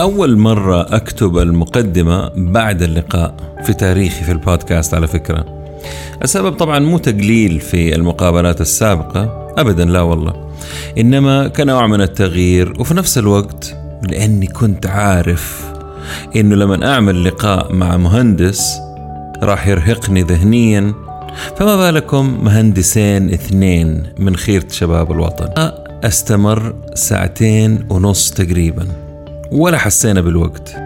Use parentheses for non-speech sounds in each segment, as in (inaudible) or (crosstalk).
أول مرة أكتب المقدمة بعد اللقاء في تاريخي في البودكاست على فكرة. السبب طبعا مو تقليل في المقابلات السابقة أبدا لا والله. إنما كنوع من التغيير وفي نفس الوقت لأني كنت عارف إنه لما أعمل لقاء مع مهندس راح يرهقني ذهنيا. فما بالكم مهندسين اثنين من خيرة شباب الوطن؟ أستمر ساعتين ونص تقريبا. ولا حسينا بالوقت.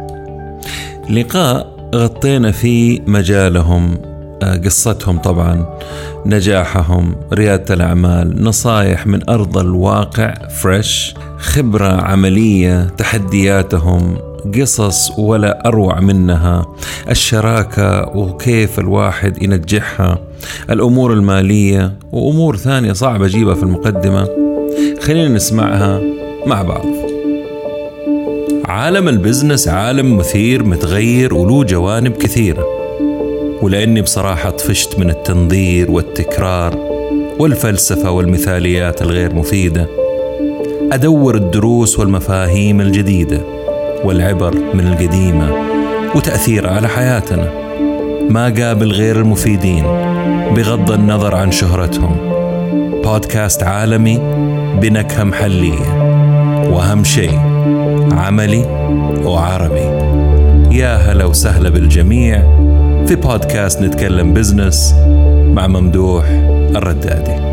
لقاء غطينا فيه مجالهم آه، قصتهم طبعا نجاحهم ريادة الأعمال نصايح من أرض الواقع فريش خبرة عملية تحدياتهم قصص ولا أروع منها الشراكة وكيف الواحد ينجحها الأمور المالية وأمور ثانية صعب أجيبها في المقدمة. خلينا نسمعها مع بعض. عالم البزنس عالم مثير متغير وله جوانب كثيرة. ولأني بصراحة طفشت من التنظير والتكرار والفلسفة والمثاليات الغير مفيدة. أدور الدروس والمفاهيم الجديدة والعبر من القديمة وتأثيرها على حياتنا. ما قابل غير المفيدين بغض النظر عن شهرتهم. بودكاست عالمي بنكهة محلية. وأهم شيء عملي وعربي يا هلا وسهلا بالجميع في بودكاست نتكلم بزنس مع ممدوح الردادي.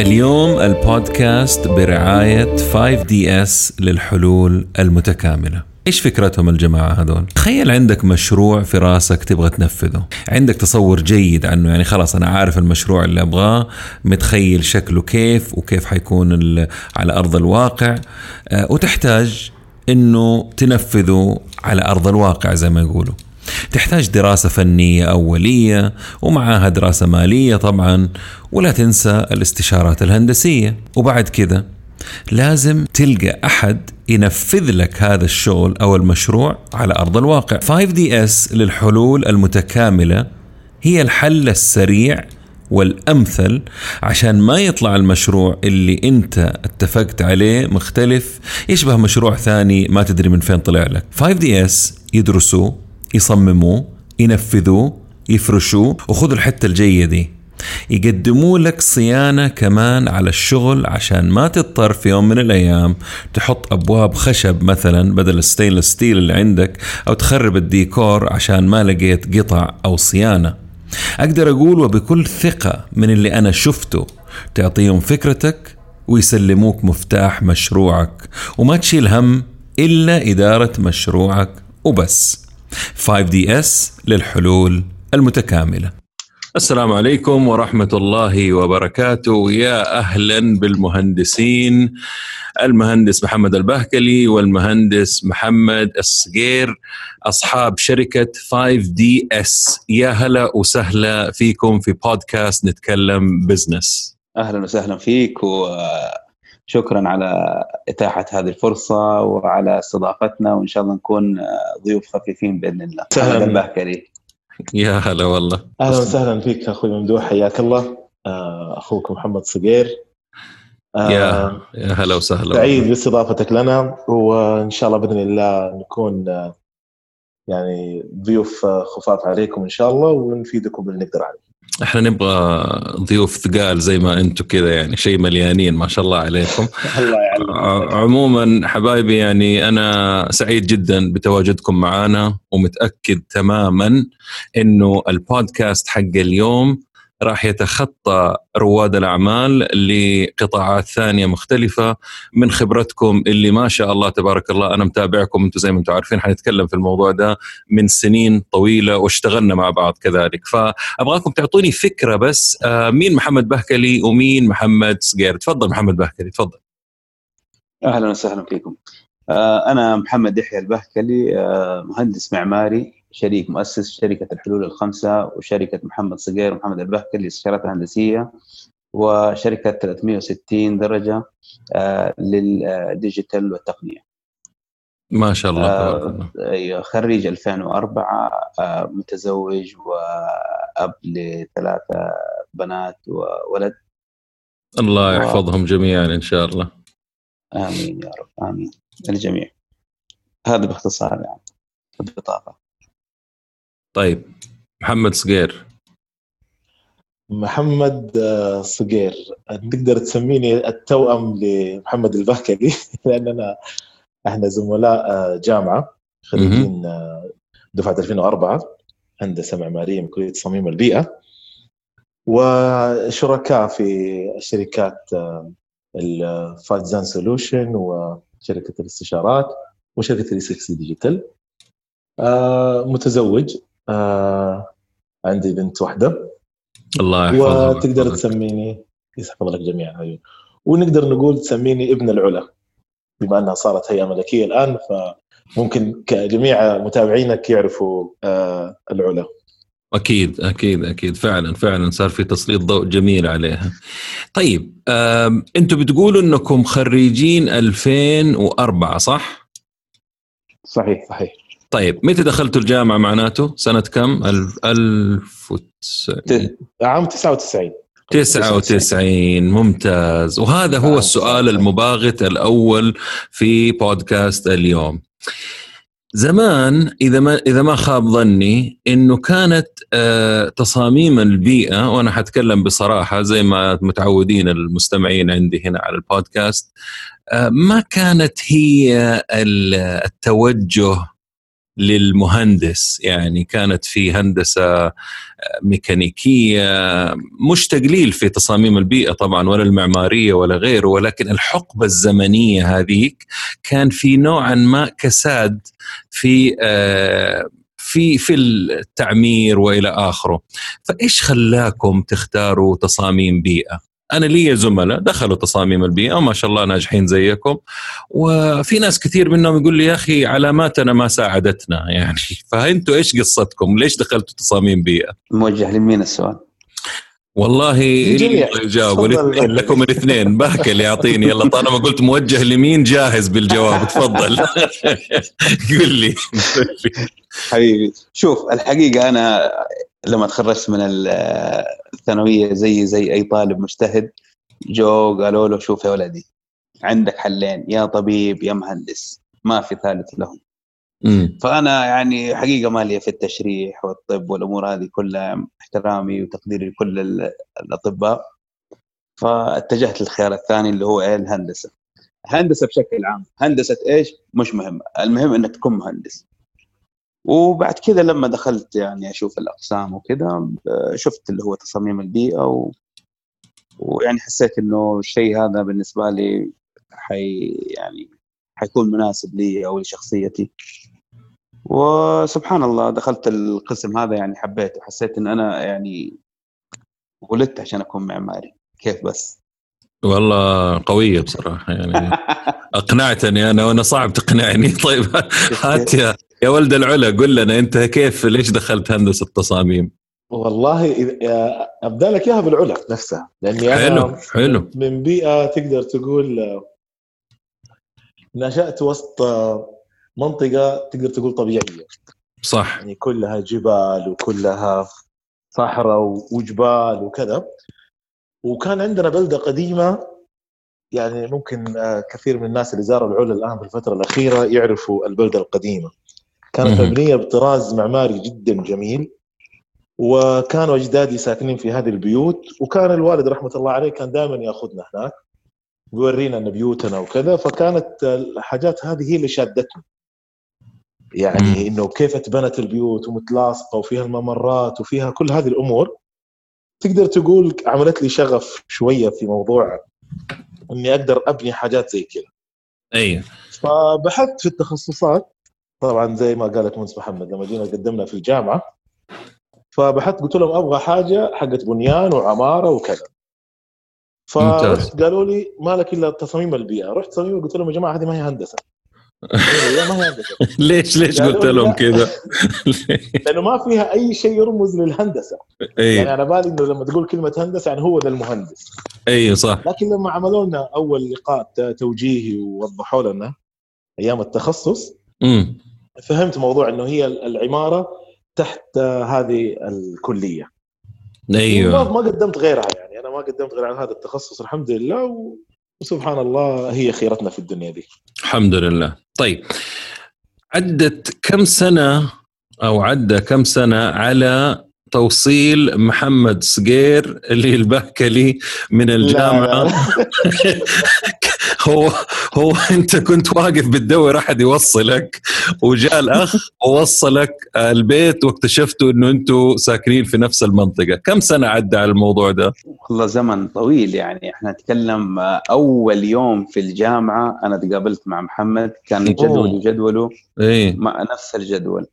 اليوم البودكاست برعاية 5DS للحلول المتكاملة. إيش فكرتهم الجماعة هذول؟ تخيل عندك مشروع في راسك تبغى تنفذه. عندك تصور جيد عنه يعني خلاص أنا عارف المشروع اللي أبغاه متخيل شكله كيف وكيف حيكون على أرض الواقع آه، وتحتاج إنه تنفذه على أرض الواقع زي ما يقولوا. تحتاج دراسة فنية أولية ومعاها دراسة مالية طبعا ولا تنسى الاستشارات الهندسية. وبعد كذا لازم تلقى أحد ينفذ لك هذا الشغل أو المشروع على أرض الواقع. 5DS للحلول المتكاملة هي الحل السريع والأمثل عشان ما يطلع المشروع اللي أنت اتفقت عليه مختلف يشبه مشروع ثاني ما تدري من فين طلع لك. 5DS يدرسوه يصمموه ينفذوه يفرشوه وخذوا الحتة الجية دي يقدموا لك صيانة كمان على الشغل عشان ما تضطر في يوم من الأيام تحط أبواب خشب مثلا بدل ال stainless steel اللي عندك أو تخرب الديكور عشان ما لقيت قطع أو صيانة. أقدر أقول وبكل ثقة من اللي أنا شفته تعطيهم فكرتك ويسلموك مفتاح مشروعك وما تشيل هم إلا إدارة مشروعك وبس. 5DS للحلول المتكاملة. السلام عليكم ورحمة الله وبركاته. يا أهلا بالمهندسين. المهندس محمد البهكلي والمهندس محمد الصقير أصحاب شركة 5DS يا هلا وسهلا فيكم في بودكاست نتكلم بزنس أهلا وسهلا فيك وشكرا على إتاحة هذه الفرصة وعلى استضافتنا وإن شاء الله نكون ضيوف خفيفين بإذن الله. محمد البهكلي. يا هلا والله. أهلا وسهلا فيك أخوي ممدوح حياك الله. آه، أخوك محمد صقير آه، يا يا هلا وسهلا سعيد باستضافتك لنا. وان شاء الله بإذن الله نكون آه، يعني ضيوف خفاف عليكم إن شاء الله ونفيدكم باللي نقدر عليه. إحنا نبغى ضيوف ثقال زي ما أنتم كذا يعني شيء مليانين ما شاء الله عليكم. (laughs) الله يعلمك. عموما حبايبي يعني أنا سعيد جدا بتواجدكم معنا ومتأكد تماما إنه البودكاست حق اليوم راح يتخطى رواد الأعمال لقطاعات ثانية مختلفة من خبرتكم اللي ما شاء الله تبارك الله أنا متابعكم أنتم زي ما أنتم عارفين حنتكلم في الموضوع ده من سنين طويلة واشتغلنا مع بعض كذلك. فأبغاكم تعطوني فكرة بس آه، مين محمد بهكلي ومين محمد صقير تفضل محمد بهكلي تفضل. أهلا وسهلا فيكم. آه، أنا محمد يحيى البهكلي آه، مهندس معماري شريك مؤسس شركة الحلول الخمسة وشركة محمد صقير ومحمد البهكل للاستشارات الهندسية وشركة 360 درجة آه، للديجيتال والتقنية. ما شاء الله آه أيوه خريج 2004 آه متزوج وأب لثلاثة بنات وولد. الله يحفظهم و... جميعا إن شاء الله. آمين يا رب آمين. الجميع. هذا باختصار يعني ببساطه طيب محمد صقير محمد آه، صقير تقدر تسميني التوأم لمحمد البهكلي؟ (laughs) لأننا إحنا زملاء آه، جامعة خريجين آه، دفعة 2004 هندسة معمارية من كلية تصميم البيئة وشركاء في الشركات ال Five Design Solution وشركة الاستشارات وشركة 360 ديجيتال متزوج. عندي بنت واحدة الله يحفظها وتقدر تسميني يحفظ لك جميعا أيوه. ونقدر نقول تسميني ابن العلا بما أنها صارت هيئه ملكية الآن فممكن جميع متابعينك يعرفوا آه العلا أكيد أكيد أكيد فعلا فعلا صار في تسليط ضوء جميل عليها. طيب أنتم بتقولوا إنكم خريجين 2004 صح؟ صحيح صحيح طيب متى دخلتوا الجامعة معناته؟ سنة كم؟ 1900 عام 99 99 ممتاز. وهذا هو السؤال المباغت الأول في بودكاست اليوم. زمان إذا ما إذا ما خاب ظني إنه كانت آه تصاميم البيئة وأنا حتكلم بصراحة زي ما متعودين المستمعين عندي هنا على البودكاست آه ما كانت هي التوجه للمهندس يعني كانت في هندسة ميكانيكية مش تقليل في تصاميم البيئة طبعا ولا المعمارية ولا غيره ولكن الحقبة الزمنية هذيك كان في نوعا ما كساد في في في التعمير وإلى آخره. فإيش خلاكم تختاروا تصاميم بيئة؟ أنا لي زملاء دخلوا تصاميم البيئة وما شاء الله ناجحين زيكم. وفي ناس كثير منهم يقول لي يا أخي علاماتنا ما ساعدتنا يعني. (laughs) فأنتوا إيش قصتكم؟ ليش دخلتوا تصاميم بيئة؟ موجه لمين السؤال؟ والله الاثنين لكم الاثنين. باك اللي يعطيني يلا طالما قلت موجه لمين جاهز بالجواب. تفضل. (laughs) قل لي. حبيبي شوف الحقيقة أنا لما تخرجت من الثانوية زي زي أي طالب مجتهد جو قالوا له شوف يا ولدي عندك حلين يا طبيب يا مهندس ما في ثالث لهم. مم. فأنا يعني حقيقة ماليه في التشريح والطب والأمور هذه كلها احترامي وتقديري لكل الأطباء. فاتجهت للخيار الثاني اللي هو إيه؟ الهندسة. هندسة بشكل عام. هندسة إيش؟ مش مهم. المهم إنك تكون مهندس. وبعد كذا لما دخلت يعني أشوف الأقسام وكذا شفت اللي هو تصاميم البيئة و... ويعني حسيت إنه الشيء هذا بالنسبة لي حي يعني حيكون مناسب لي أو لشخصيتي. وسبحان الله دخلت القسم هذا يعني حبيته حسيت إن أنا يعني ولدت عشان أكون معماري. كيف بس؟ والله قوية بصراحة يعني. (laughs) أقنعتني أنا وأنا صعب تقنعني. (laughs) طيب هات يا يا ولد العلا قل لنا انت كيف ليش دخلت هندسة تصاميم؟ والله أبدأ لك إياها بالعلا نفسها لأني أنا حلو حلو. من بيئة تقدر تقول نشأت وسط منطقة تقدر تقول طبيعية. صح. يعني كلها جبال وكلها صحراء وجبال وكذا. وكان عندنا بلدة قديمة يعني ممكن كثير من الناس اللي زاروا العلا الآن في الفترة الأخيرة يعرفوا البلدة القديمة. كانت مبنيه بطراز معماري جدا جميل وكانوا أجدادي ساكنين في هذه البيوت وكان الوالد رحمة الله عليه كان دائما يأخذنا هناك ويورينا إن بيوتنا وكذا فكانت الحاجات هذه هي اللي شادتني يعني إنه كيف اتبنت البيوت ومتلاصقة وفيها الممرات وفيها كل هذه الأمور تقدر تقول عملت لي شغف شوية في موضوع إني أقدر أبني حاجات زي كذا. أيوه فبحثت في التخصصات طبعا زي ما قالت مهندس محمد لما جينا قدمنا في الجامعة فبحثت قلت لهم أبغى حاجة حقت بنيان وعمارة وكذا. فرحت قالوا لي ما لك إلا تصاميم البيئة. رحت تصاميم قلت لهم يا جماعة هذه ما هي هندسة. ما هي هندسة. (laughs) ليش ليش قلت لهم كذا؟ (laughs) لأنه ما فيها أي شيء يرمز للهندسة. أي. يعني أنا بالي إنه لما تقول كلمة هندسة يعني هو ذا المهندس. اي صح. لكن لما عملوا لنا أول لقاء توجيهي ووضحوا لنا أيام التخصص امم فهمت موضوع إنه هي العمارة تحت هذه الكلية. أيوه. ما قدمت غيرها يعني. أنا ما قدمت غير عن هذا التخصص الحمد لله. وسبحان الله هي خيرتنا في الدنيا دي. الحمد لله. طيب عدت كم سنة أو عدى كم سنة على توصيل محمد صقير اللي البهكلي من الجامعة. لا لا. (laughs) هو هو أنت كنت واقف بتدور احد يوصلك. وجاء الأخ ووصلك البيت واكتشفتوا إنه أنتم ساكنين في نفس المنطقة، كم سنة عدى على الموضوع ده؟ والله زمن طويل يعني. إحنا نتكلم أول يوم في الجامعة أنا تقابلت مع محمد كان جدولي جدوله. إيه. مع نفس الجدول.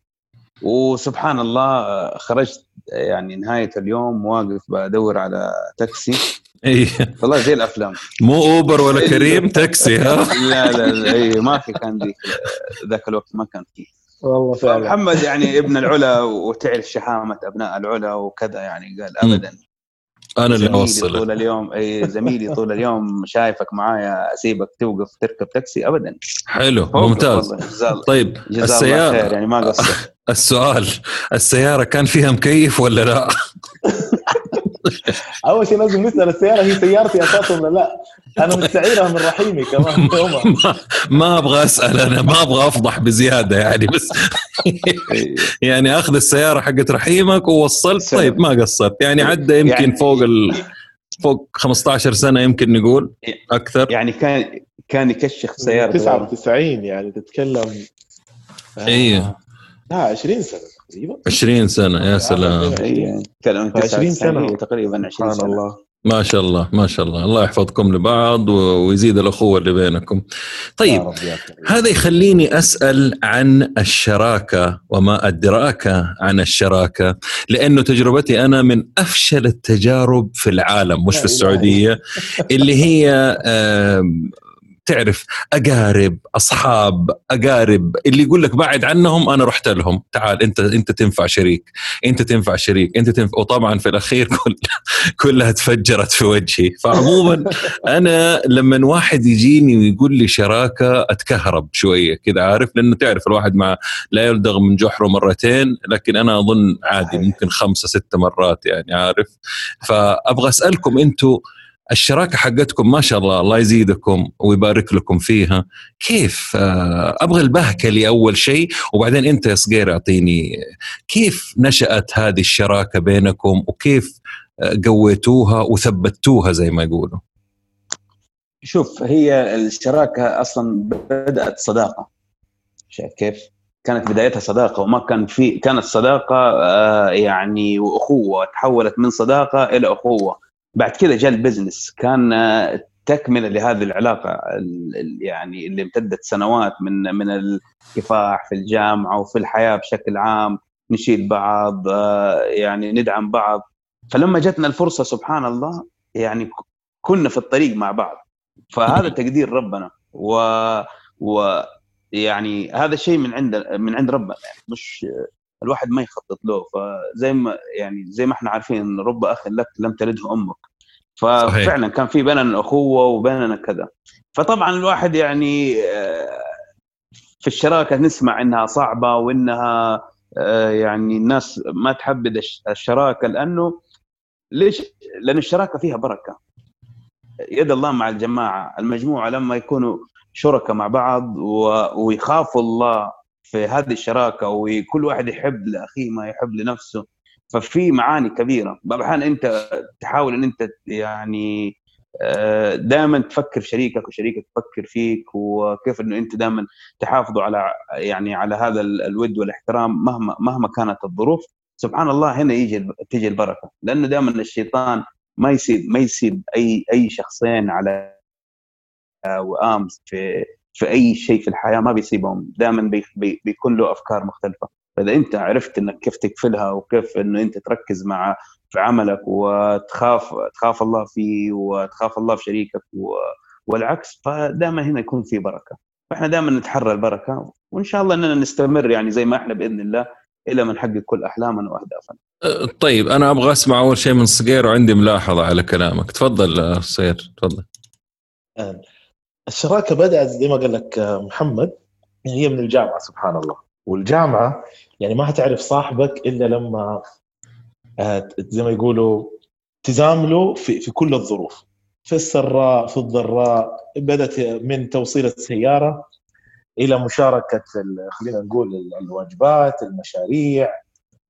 وسبحان الله خرجت يعني نهاية اليوم واقف بدور على تاكسي. (laughs) إيه. والله زي الأفلام. مو أوبر ولا كريم تاكسي ها؟ (laughs) لا لا لا أي ما في كان ذيك ذاك الوقت ما كان في والله فعلا. محمد يعني ابن العلا وتعرف شحامة أبناء العلا وكذا يعني قال ابدا. أنا اللي اوصلك طول اليوم إي زميلي طول اليوم شايفك معايا أسيبك توقف تركب تاكسي ابدا حلو ممتاز جزاه طيب جزاه الله السيارة خير يعني ما قصر (laughs) السؤال السيارة كان فيها مكيف ولا لا؟ (laughs) أول شيء لازم نسأل السيارة هي سيارتي أساسا ولا لا؟ أنا مستعيرها من رحيمي كمان (laughs) ما, ما أبغى أسأل أنا ما أبغى أفضح بزيادة يعني بس. (laughs) يعني أخذ السيارة حقت رحيمك ووصلت. طيب ما قصرت. يعني عدى يمكن يعني- فوق ال... فوق 15 سنة يمكن نقول أكثر. يعني كان كان يكشخ سيارته 99 يعني تتكلم. إيه. لا 20 سنة تقريبا. 20 سنة يا سلام. اي كان 20 سنة. تقريبا 20 سبحان سنة. الله. ما شاء الله ما شاء الله. الله يحفظكم لبعض ويزيد الأخوة اللي بينكم. يا طيب رب يا كريم. هذا يخليني أسأل عن الشراكة وما أدراك عن الشراكة لأنه تجربتي أنا من أفشل التجارب في العالم مش في إله السعودية اللي هي تعرف أقارب أصحاب أقارب اللي يقول لك بعد عنهم أنا رحت لهم. تعال أنت أنت تنفع شريك أنت تنفع شريك أنت تنفع وطبعا في الأخير (laughs) كل كلها تفجرت في وجهي. فعموما أنا لما واحد يجيني ويقول لي شراكة أتكهرب شوية كذا عارف؟ لأنه تعرف الواحد مع لا يلدغ من جحره مرتين لكن أنا أظن عادي. ممكن خمسة ست مرات يعني عارف؟ فأبغى أسألكم أنتم الشراكة حقتكم ما شاء الله الله يزيدكم ويبارك لكم فيها. كيف آه، أبغى البهكلي اول شيء وبعدين أنت يا صقير أعطيني كيف نشأت هذه الشراكة بينكم؟ وكيف آه، قويتوها وثبتوها زي ما يقولوا؟ شوف هي الشراكة أصلا بدأت صداقة. شايف كيف؟ كانت بدايتها صداقة وما كان في كانت صداقة آه، يعني واخوه تحولت من صداقة إلى أخوة. بعد كذا جاء البزنس. كان آه، تكمله لهذه العلاقة ال- ال- يعني اللي امتدت سنوات من من الكفاح في الجامعة وفي الحياة بشكل عام نشيل بعض آه، يعني ندعم بعض. فلما جتنا الفرصة سبحان الله يعني كنا في الطريق مع بعض. فهذا (laughs) تقدير ربنا. و و يعني هذا شيء من عند من عند ربنا. يعني مش الواحد ما يخطط له. فزي ما يعني زي ما إحنا عارفين رب أخ لك لم تلده أمك. ففعلا كان في بيننا أخوة وبيننا كذا. فطبعا الواحد يعني آه، في الشراكة نسمع إنها صعبة وإنها آه، يعني الناس ما تحبذ الش- الشراكة لأنه ليش؟ لأن الشراكة فيها بركة. يد الله مع الجماعة. المجموعة لما يكونوا شركاء مع بعض و- ويخافوا الله في هذه الشراكة وكل واحد يحب لأخيه ما يحب لنفسه. ففي معاني كبيرة. بعض الاحيان أنت تحاول أن أنت يعني دائما تفكر شريكك وشريكك تفكر فيك وكيف إنه أنت دائما تحافظوا على يعني على هذا ال- الود والاحترام مهما مهما كانت الظروف. سبحان الله هنا يجي تيجي البركة. لأنه دائما الشيطان ما يسيب ما يسيب أي أي شخصين على وام في في أي شيء في الحياة ما بيسيبهم. دائما بي بي بيكون له أفكار مختلفة. فإذا أنت عرفت إنك كيف تقفلها وكيف إنه أنت تركز مع في عملك وتخاف تخاف الله فيه وتخاف الله في شريكك و والعكس فدائما هنا يكون في بركة. فإحنا دائما نتحرى البركة وإن شاء الله إننا نستمر يعني زي ما إحنا بإذن الله إلى ما نحقق كل أحلامنا وأهدافنا. طيب أنا أبغى أسمع أول شيء من صقير وعندي ملاحظة على كلامك. تفضل أه، صقير تفضل. الشراكة بدأت زي ما قال لك آه، محمد هي من الجامعة سبحان الله والجامعة يعني ما هتعرف صاحبك إلا لما آه، زي ما يقولوا تزامله في في كل الظروف. في السراء في الضراء بدأت من توصيل السيارة إلى مشاركة خلينا نقول الواجبات المشاريع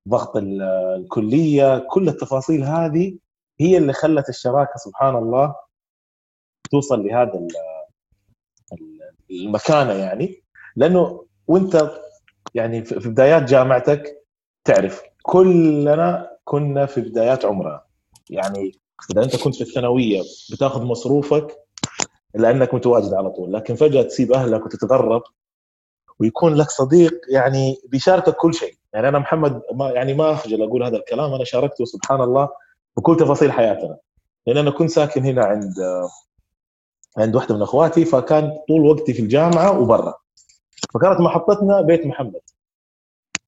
ضغط الكلية كل التفاصيل هذه هي اللي خلت الشراكة سبحان الله توصل لهذا المكانه يعني لأنه وأنت يعني في بدايات جامعتك تعرف كلنا كنا في بدايات عمرنا. يعني إذا أنت كنت في الثانوية بتاخذ مصروفك لأنك متواجد على طول لكن فجأة تسيب أهلك وتتغرب ويكون لك صديق يعني بيشاركك كل شيء. يعني أنا محمد ما يعني ما أخجل أقول هذا الكلام أنا شاركته سبحان الله بكل تفاصيل حياتنا. لأن أنا كنت ساكن هنا عند عند واحدة من أخواتي فكان طول وقتي في الجامعة وبرا. فكانت محطتنا بيت محمد.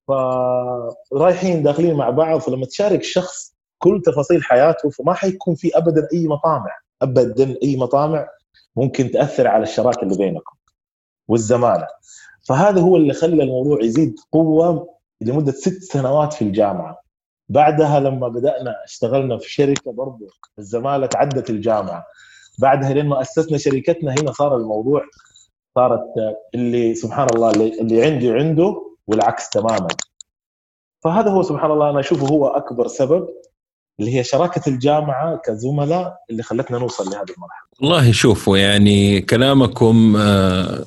فرايحين داخلين مع بعض فلما تشارك شخص كل تفاصيل حياته فما حيكون في ابدا أي مطامع. ابدا أي مطامع ممكن تأثر على الشراكة اللي بينكم والزماله فهذا هو اللي خلى الموضوع يزيد قوة لمدة ست سنوات في الجامعة. بعدها لما بدأنا اشتغلنا في شركة برضه الزمالة تعدت الجامعة. بعدها لما أسسنا شركتنا هنا صار الموضوع صارت اللي سبحان الله اللي, اللي عندي عنده والعكس تماما فهذا هو سبحان الله أنا أشوفه هو أكبر سبب اللي هي شراكة الجامعة كزملاء اللي خلتنا نوصل لهذه المرحلة. والله شوفوا يعني كلامكم آه،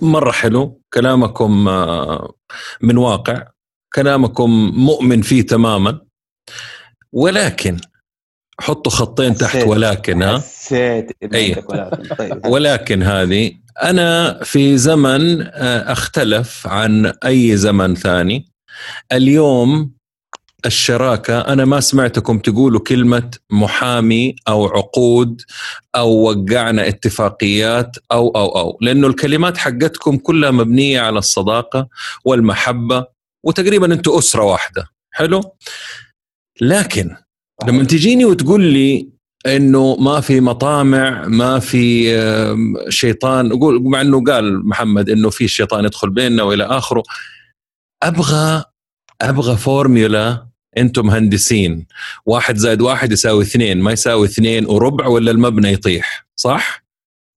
مرة حلو، كلامكم آه، من واقع، كلامكم مؤمن فيه تماما ولكن حطوا خطين تحت ولكن ها؟ حسيت أي. ولكن. طيب. (laughs) ولكن هذه أنا في زمن آه، أختلف عن أي زمن ثاني. اليوم الشراكة أنا ما سمعتكم تقولوا كلمة محامي أو عقود أو وقعنا اتفاقيات أو أو أو. لأنه الكلمات حقتكم كلها مبنية على الصداقة والمحبة وتقريبا أنتم أسرة واحدة. حلو؟ لكن لما تجيني وتقول لي إنه ما في مطامع ما في شيطان قول مع إنه قال محمد إنه في شيطان يدخل بيننا وإلى آخره أبغى أبغى فورميولا أنتم مهندسين. واحد زائد واحد يساوي اثنين ما يساوي اثنين وربع ولا المبنى يطيح صح؟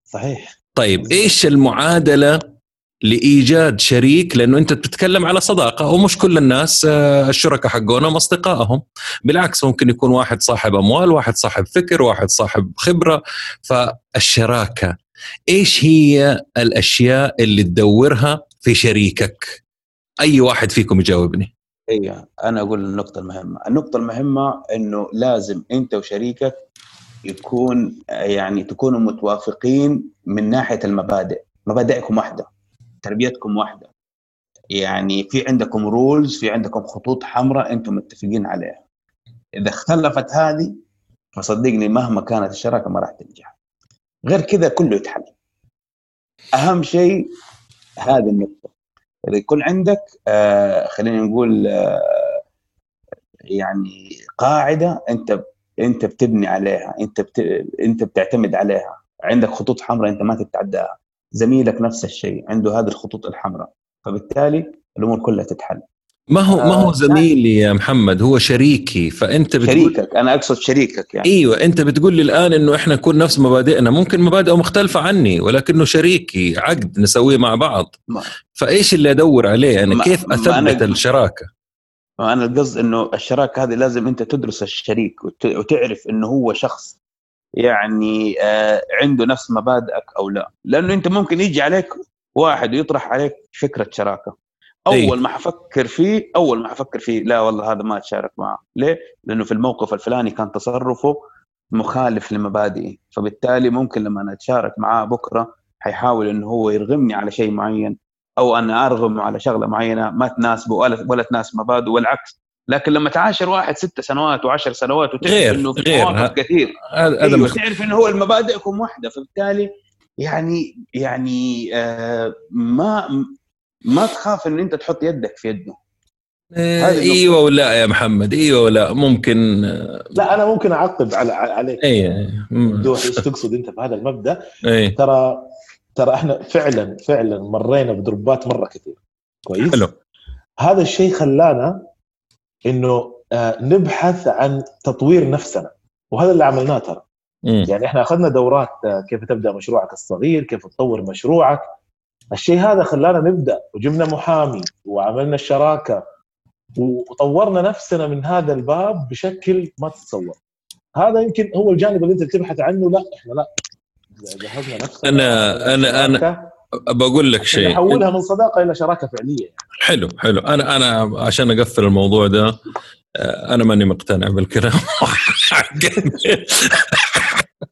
صحيح. طيب إيش المعادلة لإيجاد شريك لأنه أنت بتتكلم على صداقة ومش كل الناس آه، الشركاء حقونهم أصدقائهم. بالعكس ممكن يكون واحد صاحب أموال واحد صاحب فكر واحد صاحب خبرة. فالشراكة إيش هي الأشياء اللي تدورها في شريكك؟ أي واحد فيكم يجاوبني. أيوه أنا أقول النقطة المهمة. النقطة المهمة إنه لازم أنت وشريكك يكون يعني تكونوا متوافقين من ناحية المبادئ. مبادئكم واحدة. تربيتكم واحدة. يعني في عندكم رولز في عندكم خطوط حمراء أنتم متفقين عليها. إذا اختلفت هذه فصدقني مهما كانت الشراكة ما راح تنجح. غير كذا كله يتحل. أهم شيء هذه النقطة. إذا يكون عندك آه خلينا نقول آه يعني قاعدة أنت أنت بتبني عليها أنت بت... أنت بتعتمد عليها. عندك خطوط حمراء أنت ما تتعداها. زميلك نفس الشيء عنده هذه الخطوط الحمراء فبالتالي الأمور كلها تتحل. ما هو ما هو آه، زميلي يا محمد؟ هو شريكي فأنت بتقول شريكك أنا أقصد شريكك يعني. إيوه أنت بتقول لي الآن إنه إحنا نكون نفس مبادئنا ممكن مبادئه مختلفة عني ولكنه شريكي عقد نسويه مع بعض. ما. فإيش اللي أدور عليه؟ أنا كيف أثبت أنا الشراكة؟ أنا القصد إنه الشراكة هذه لازم أنت تدرس الشريك وتعرف إنه هو شخص يعني آه عنده نفس مبادئك أو لا. لأنه أنت ممكن يجي عليك واحد ويطرح عليك فكرة شراكة. أول ما حفكر فيه أول ما حفكر فيه لا والله هذا ما أتشارك معه. ليه؟ لأنه في الموقف الفلاني كان تصرفه مخالف لمبادئي. فبالتالي ممكن لما أتشارك معاه بكرة حيحاول إنه هو يرغمني على شيء معين أو أنا أرغمه على شغلة معينة ما تناسبه ولا ولا تناسب مبادئه والعكس لكن لما تعاشر واحد ست سنوات وعشر سنوات وتعرف غير إنه في غير مواقف كثير. هذا أيوة تعرف إنه هو المبادئكم واحدة فبالتالي يعني يعني آه ما ما تخاف إن أنت تحط يدك في يده آه، إيوه ولا يا محمد إيوه ولا ممكن آه، لا أنا ممكن أعقب على عليك. اي دوح إيش تقصد أنت في هذا المبدأ؟ أي. ترى ترى إحنا فعلا فعلا مرينا بدروبات مرة كثير. كويس؟ حلو. هذا الشيء خلانا إنه آه، نبحث عن تطوير نفسنا. وهذا اللي عملناه ترى. يعني إحنا أخذنا دورات آه، كيف تبدأ مشروعك الصغير كيف تطور مشروعك. الشيء هذا خلانا نبدأ وجبنا محامي وعملنا الشراكه وطورنا نفسنا من هذا الباب بشكل ما تتصور. هذا يمكن هو الجانب اللي أنت بتبحث عنه. لا إحنا لا. جهزنا نفسنا أنا- أنا- شراكة، بقول لك شيء. نحولها من صداقة إلى شراكة فعلية حلو حلو. أنا أنا عشان أقفل الموضوع ده آه، أنا ماني مقتنع بالكلام. (laughs) (laughs)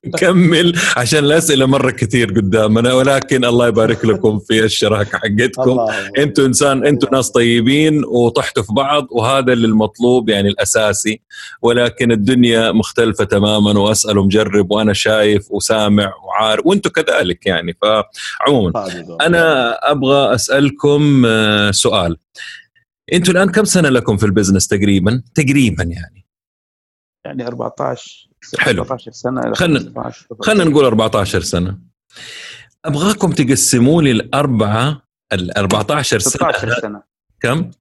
كمل كمل عشان الاسئله مرة كثير قدامنا ولكن الله يبارك لكم في الشراكه حقتكم. الله أنتوا إنسان أنتوا ناس طيبين وطحتوا في بعض وهذا اللي المطلوب يعني الأساسي. ولكن الدنيا مختلفة تماما وأسأل ومجرب وأنا شايف وسامع وعارف وأنتوا كذلك يعني. فعموما أنا أبغى أسألكم آه، سؤال. أنتوا الآن كم سنة لكم في البزنس تقريبا؟ تقريبا يعني. يعني 14 حلو. 14 سنة 15. خلينا نقول 14 سنة. أبغاكم تقسموا لي الاربعه ال 14 سنة. 16 سنة. كم؟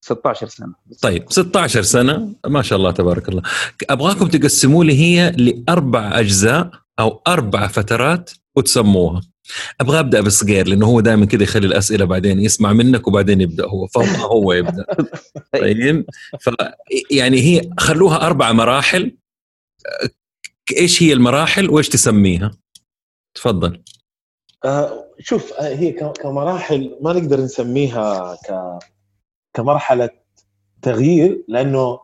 16 سنة. طيب 16 سنة. ما شاء الله تبارك الله. أبغاكم تقسموا لي هي لأربع أجزاء أو أربع فترات وتسموها. أبغى أبدأ بصغير لأنه هو دائما كذا يخلي الأسئلة بعدين يسمع منك وبعدين يبدأ هو. فهو هو يبدأ. (laughs) طيب ف يعني هي خلوها أربع مراحل. إيش هي المراحل وإيش تسميها؟ تفضل. آه شوف آه هي كمراحل ما نقدر نسميها ك كمرحلة تغيير لأنه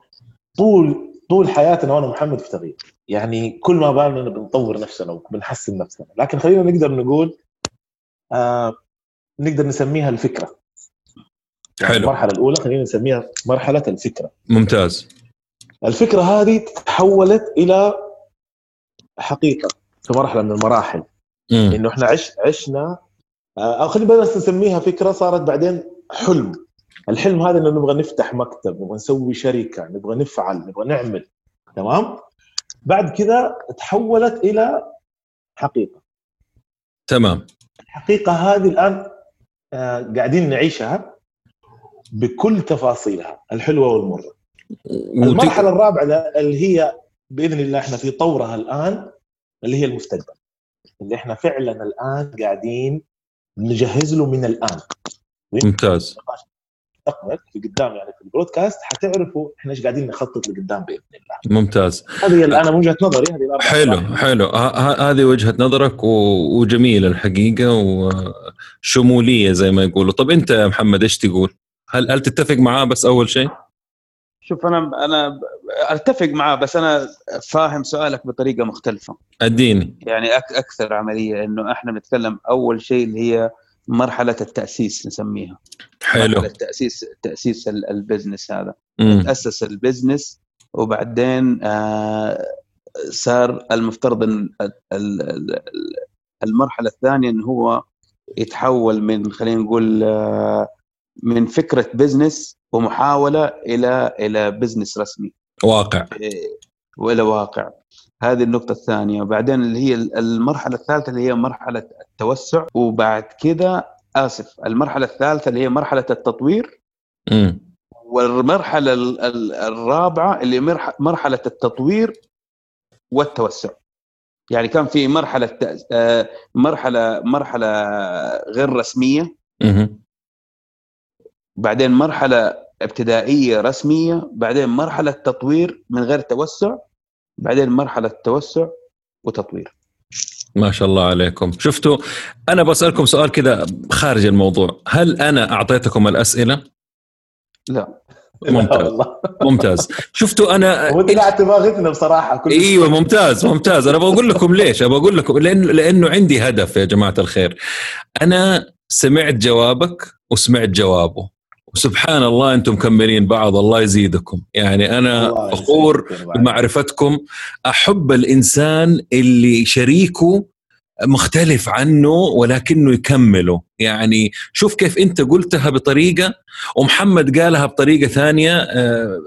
طول طول حياتنا وأنا محمد في تغيير. يعني كل ما بالنا بنطور نفسنا وبنحسن نفسنا. لكن خلينا نقدر نقول آه نقدر نسميها الفكرة. يعني حلو. المرحلة الأولى خلينا نسميها مرحلة الفكرة. ممتاز. الفكرة هذه تحولت إلى حقيقة. في مرحلة من المراحل. مم. إنه إحنا عش عشنا آه، أو خلينا بس نسميها فكرة صارت بعدين حلم. الحلم هذا إنه نبغى نفتح مكتب نبغى نسوي شركة نبغى نفعل نبغى نعمل. تمام؟ بعد كذا تحولت إلى حقيقة. تمام. الحقيقة هذه الآن آه، قاعدين نعيشها بكل تفاصيلها الحلوة والمرة. المرحلة الرابعة اللي هي بإذن الله إحنا في طورها الآن اللي هي المستقبل. اللي إحنا فعلا الآن قاعدين نجهز له من الآن. ممتاز. مستقبل في قدام يعني في البرودكاست حتعرفوا إحنا إيش قاعدين نخطط لقدام بإذن الله. ممتاز. هذه أنا وجهة نظري هذه حلو. حلو. هذه وجهة نظرك و- وجميلة الحقيقة وشمولية زي ما يقولوا. طب أنت يا محمد إيش تقول؟ هل هل تتفق معاه بس أول شيء؟ شوف أنا أنا أتفق معاه بس أنا فاهم سؤالك بطريقة مختلفة. أديني. يعني أك أكثر عملية إنه إحنا بنتكلم أول شيء اللي هي مرحلة التأسيس نسميها. حلو. مرحلة تاسيس تأسيس ال- ال business هذا. مم. تأسس البزنس وبعدين آه صار المفترض إن ال- ال- ال- المرحلة الثانية انه هو يتحول من خلينا نقول آه من فكرة business ومحاولة إلى إلى business رسمي. واقع. إيه، وإلى واقع. هذه النقطة الثانية. وبعدين اللي هي المرحلة الثالثة اللي هي مرحلة التوسع. وبعد كده آسف المرحلة الثالثة اللي هي مرحلة التطوير. مم. والمرحلة ال- ال- الرابعة اللي مرح- مرحلة التطوير والتوسع. يعني كان في مرحلة آه، مرحلة مرحلة غير رسمية. مم. بعدين مرحلة ابتدائية رسمية بعدين مرحلة تطوير من غير توسع بعدين مرحلة توسع وتطوير. ما شاء الله عليكم. شفتوا أنا بسألكم سؤال كذا خارج الموضوع. هل أنا أعطيتكم الأسئلة؟ لا. ممتاز. ممتاز. شفتوا أنا (laughs) هو انت قاعد تباغتنا بصراحة كل أيوه ممتاز ممتاز. أنا بقول لكم ليش؟ أنا بقول لكم لأنه لأنه عندي هدف يا جماعة الخير. أنا سمعت جوابك وسمعت جوابه. وسبحان الله أنتم مكملين بعض الله يزيدكم يعني أنا فخور. بمعرفتكم أحب الإنسان اللي شريكه مختلف عنه ولكنه يكمله يعني شوف كيف أنت قلتها بطريقة ومحمد قالها بطريقة ثانية آه،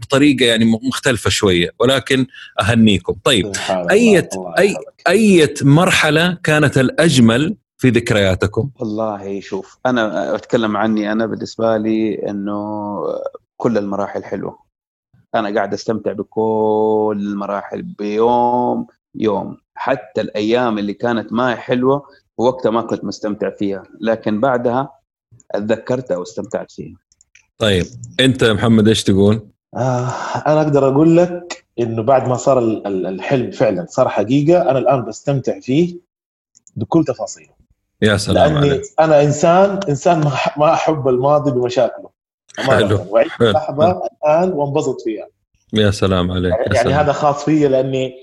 بطريقة يعني مختلفة شوية ولكن أهنيكم طيب سبحان. أية- أي- يحفظك. أية مرحلة كانت الأجمل في ذكرياتكم؟ والله شوف أنا أتكلم عني أنا بالنسبة لي إنه كل المراحل حلوة. أنا قاعد أستمتع بكل المراحل بيوم يوم. حتى الأيام اللي كانت ما حلوة وقتها ما كنت مستمتع فيها. لكن بعدها اتذكرتها واستمتعت فيها. طيب أنت يا محمد إيش تقول؟ آه أنا أقدر أقول لك إنه بعد ما صار ال- ال- الحلم فعلا صار حقيقة أنا الآن بستمتع فيه بكل تفاصيله. يا سلام لأني عليك أنا انسان إنسان ما أحب الماضي بمشاكله. حلو. واعيش حلو. اللحظة الآن وانبسط فيها يا سلام عليك يا يعني سلام. هذا خاص فيا لأني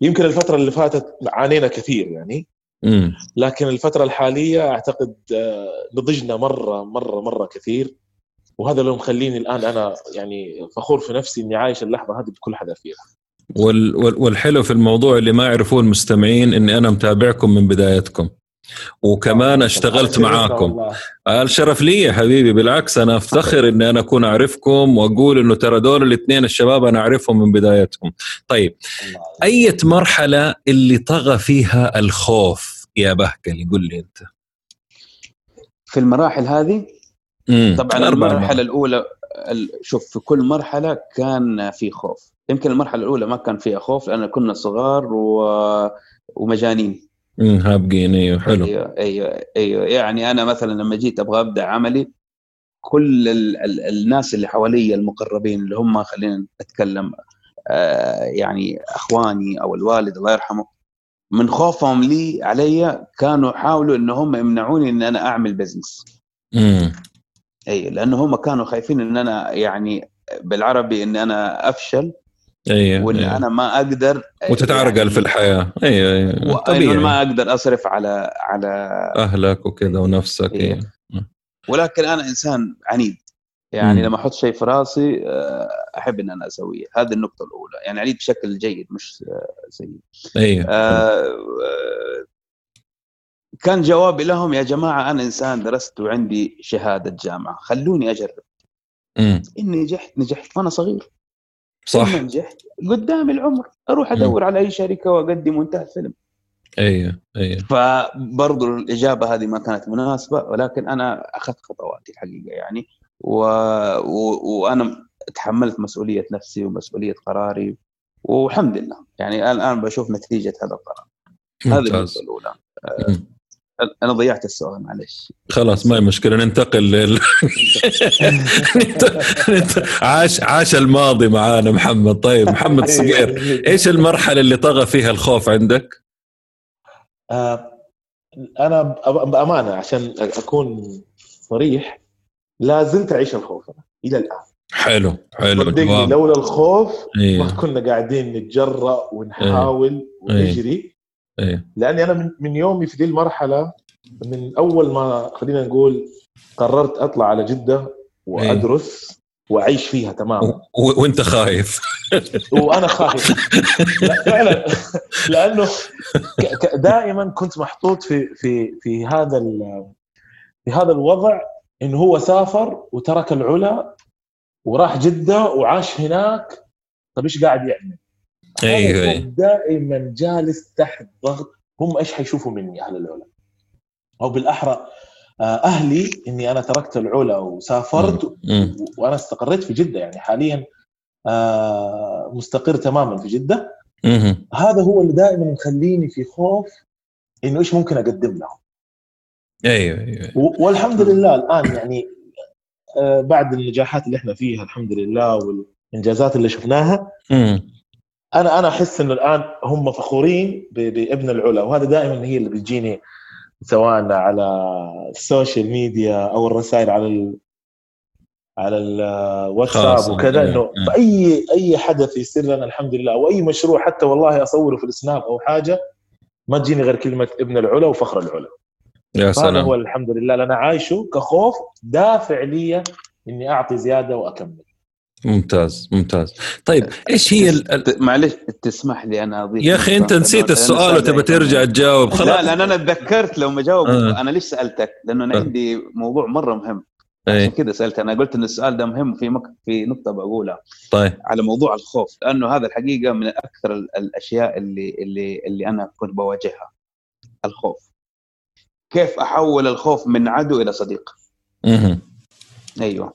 يمكن الفترة اللي فاتت عانينا كثير يعني مم. لكن الفترة الحالية أعتقد آه، نضجنا مره مره مرة كثير وهذا اللي مخليني الآن أنا يعني فخور في نفسي إني عايش اللحظة هذه بكل حذافيرها وال وال والحلو في الموضوع اللي ما يعرفوه المستمعين إني أنا متابعكم من بدايتكم وكمان اشتغلت معاكم. الشرف لي يا حبيبي بالعكس أنا أفتخر إني أنا أكون أعرفكم وأقول إنه ترى دول الاثنين الشباب أنا أعرفهم من بدايتهم. طيب اية مرحلة اللي طغى فيها الخوف يا بهكلي قل لي أنت. في المراحل هذه؟ مم. طبعا المرحلة الأولى ال- شوف في كل مرحلة كان في خوف. يمكن المرحلة الأولى ما كان فيها خوف لأن كنا صغار و... ومجانين. هابقين أيوه حلو. أيوه أيوه أيوه. يعني أنا مثلا لما جيت أبغى أبدأ عملي كل ال ال الناس اللي حوالي المقربين اللي هم خلينا نتكلم آه يعني أخواني أو الوالد الله يرحمه من خوفهم لي علي كانوا يحاولوا إن هم يمنعوني إن أنا أعمل بزنس مم. اي لأنه هم كانوا خايفين إن أنا يعني بالعربي إن أنا أفشل. أيوه وإن أيوة. أنا ما أقدر وتتعرقل يعني في الحياة. أيوه أيوه وإنه طبيعي. ما أقدر أصرف على على أهلك وكذا ونفسك إيه. أيوه ولكن أنا إنسان عنيد. يعني مم. لما أحط شيء في راسي آه، أحب إن أنا أسويه. هذه النقطة الأولى. يعني عنيد بشكل جيد مش آه، سيء. أيوه آه، كان جوابي لهم يا جماعة أنا إنسان درست وعندي شهادة جامعة. خلوني أجرب. مم. ان نجحت نجحت وأنا صغير. صح. إن نجحت قدامي العمر. أروح أدور على أي شركة وأقدم وانتهى الفيلم. أيوه أيوه. فبرضو الإجابة هذه ما كانت مناسبة ولكن أنا أخذت خطواتي الحقيقة يعني. و... و... وأنا تحملت مسؤولية نفسي ومسؤولية قراري والحمد لله. يعني الآن بشوف نتيجة هذا القرار. هذه ممتاز. النقطة الأولى. مم. أنا ضيعت السؤال معلش خلاص ما هي مشكلة. ننتقل لل (laughs) عاش عاش الماضي معانا محمد. طيب محمد صقير إيش المرحلة اللي طغى فيها الخوف عندك؟ آه، أنا بأمانة عشان أكون صريح لا زلت أعيش الخوف أنا إلى الآن. حلو حلو صدقني لولا الخوف ما أيوه كنا قاعدين نتجرأ ونحاول ونجري. أيوه لأني أنا من, من يومي في دي المرحلة من أول ما خلينا نقول قررت أطلع على جدة وأدرس وأعيش فيها تماما. و- وأنت خايف. وأنا خايف. لا فعلا. لأنه ك- ك- دائما كنت محطوط في في في هذا ال- في هذا الوضع انه هو سافر وترك العلا وراح جدة وعاش هناك. طب إيش قاعد يعمل؟ هذا أيوة. دائما جالس تحت ضغط هم إيش حيشوفوا مني أهل العلا؟ أو بالأحرى آه، أهلي إني أنا تركت العلا وسافرت مم. وأنا استقريت في جدة يعني حاليا آه، مستقر تماما في جدة مم. هذا هو اللي دائما مخليني في خوف إنه إيش ممكن أقدم لهم أيوه أيوه والحمد لله الآن يعني آه، بعد النجاحات اللي إحنا فيها الحمد لله والإنجازات اللي شفناها مم. أنا أنا أحس إنه الآن هم فخورين بابن العلا وهذا دائما هي اللي بتجيني سواء على السوشيال ميديا أو الرسائل على ال على الواتساب. وكذا إيه. إنه إيه. في أي اي حدث يصير لنا الحمد لله أو أي مشروع حتى والله أصوره في السناب أو حاجة ما تجيني غير كلمة ابن العلا وفخر العلا يا فهذا هو سلام الحمد لله اللي أنا عايشه كخوف دافع لي إني أعطي زيادة وأكمل ممتاز ممتاز. طيب إيش هي ال... معلش تسمح لي أنا أضيف يا أخي أنت نسيت السؤال وتبى سؤال ترجع. تجاوب خلاص. لا لأن أنا تذكرت لو ما جاوب آه. أنا ليش سألتك؟ لأنه أنا آه. عندي موضوع مرة مهم. عشان إيه كذا سألت. أنا قلت إن السؤال ده مهم في مك... في نقطة بقولها. طيب. على موضوع الخوف لأنه هذا الحقيقة من أكثر ال- الأشياء اللي اللي اللي أنا كنت بواجهها. الخوف. كيف أحول الخوف من عدو إلى صديق؟ مهم. أيوه.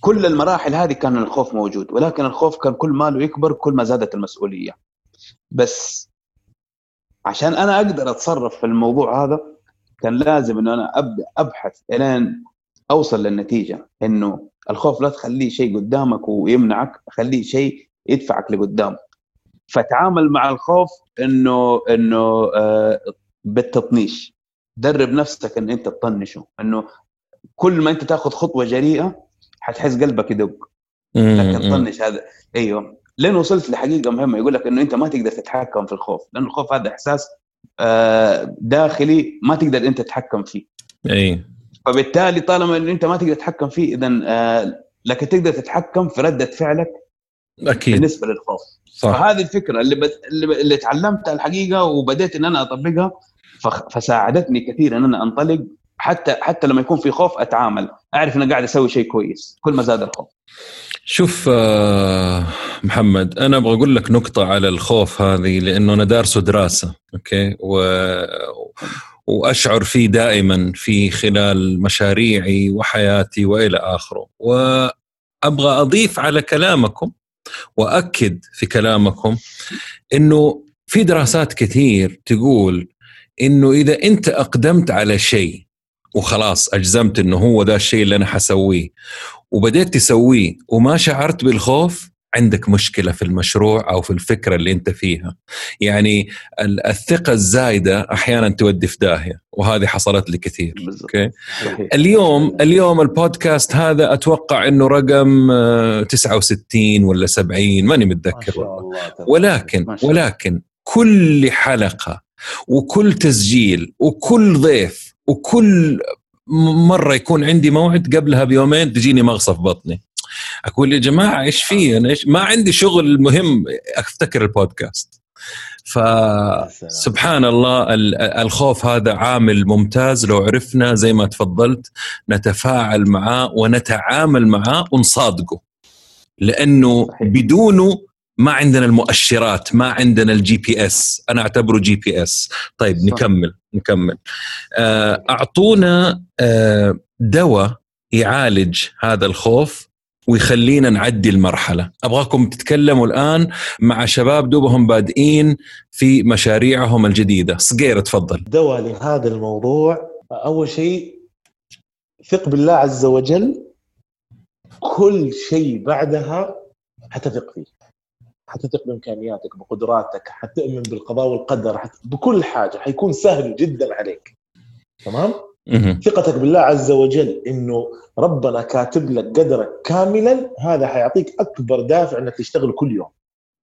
كل المراحل هذه كان الخوف موجود ولكن الخوف كان كل ما له يكبر كل ما زادت المسؤولية. بس عشان أنا أقدر أتصرف في الموضوع هذا كان لازم انه أنا أبدأ أبحث إلين أوصل للنتيجة إنه الخوف لا تخليه شيء قدامك ويمنعك خليه شيء يدفعك لقدام. فتعامل مع الخوف إنه إنه آه بالتطنيش. درب نفسك إن أنت تطنشه إنه كل ما أنت تاخذ خطوة جريئة حتحس قلبك يدق. لكن طنش هذا. أيوه. لين وصلت لحقيقة مهمة. يقول لك إنه أنت ما تقدر تتحكم في الخوف. لأنه الخوف هذا إحساس آه داخلي ما تقدر أنت تتحكم فيه. أي. فبالتالي طالما انه أنت ما تقدر تتحكم فيه اذا آه لكن تقدر تتحكم في ردة فعلك أكيد. بالنسبة للخوف. صح. فهذه الفكرة اللي بد... اللي, اللي تعلمتها الحقيقة وبديت إن أنا أطبقها. فساعدتني كثير إن أنا أنطلق. حتى حتى لما يكون في خوف أتعامل. أعرف ان أنا قاعد أسوي شيء كويس كل ما زاد الخوف. شوف آه، محمد أنا أبغى أقول لك نقطة على الخوف هذه لأنه أنا دارسه دراسة أوكي؟ و... وأشعر فيه دائما في خلال مشاريعي وحياتي وإلى آخره. وأبغى أضيف على كلامكم وأكد في كلامكم إنه في دراسات كثير تقول إنه إذا أنت أقدمت على شيء وخلاص أجزمت إنه هو ذا الشيء اللي أنا حسويه وبديت تسويه وما شعرت بالخوف عندك مشكلة في المشروع أو في الفكرة اللي أنت فيها يعني ال- الثقة الزايدة أحيانا تودي في داهية وهذه حصلت لي كثير. أوكي صحيح. اليوم اليوم البودكاست هذا أتوقع إنه رقم آه، 69 ولا 70 ماني ما متذكر والله ولكن. ولكن كل حلقة وكل تسجيل وكل ضيف وكل مرة يكون عندي موعد قبلها بيومين تجيني مغصه في بطني. أقول يا جماعة إيش في؟ أنا إيش؟ ما عندي شغل مهم أفتكر البودكاست. فسبحان الله ال- الخوف هذا عامل ممتاز. لو عرفنا زي ما تفضلت نتفاعل معاه ونتعامل معاه ونصادقه. لأنه. بدونه ما عندنا المؤشرات ما عندنا ال GPS أنا أعتبره GPS طيب صح. نكمل نكمل. آه، أعطونا آه، دواء يعالج هذا الخوف ويخلينا نعدي المرحلة. أبغاكم تتكلموا الآن مع شباب دوبهم بادئين في مشاريعهم الجديدة. صقير تفضل. دواء لهذا الموضوع. أول شيء ثق بالله عز وجل. كل شيء بعدها حتثق فيه. حتثق بإمكانياتك بقدراتك حتؤمن بالقضاء والقدر حت... بكل حاجة حيكون سهل جدا عليك. تمام. ثقتك بالله عز وجل إنه ربنا كاتب لك قدرك كاملا هذا حيعطيك أكبر دافع إنك تشتغل كل يوم.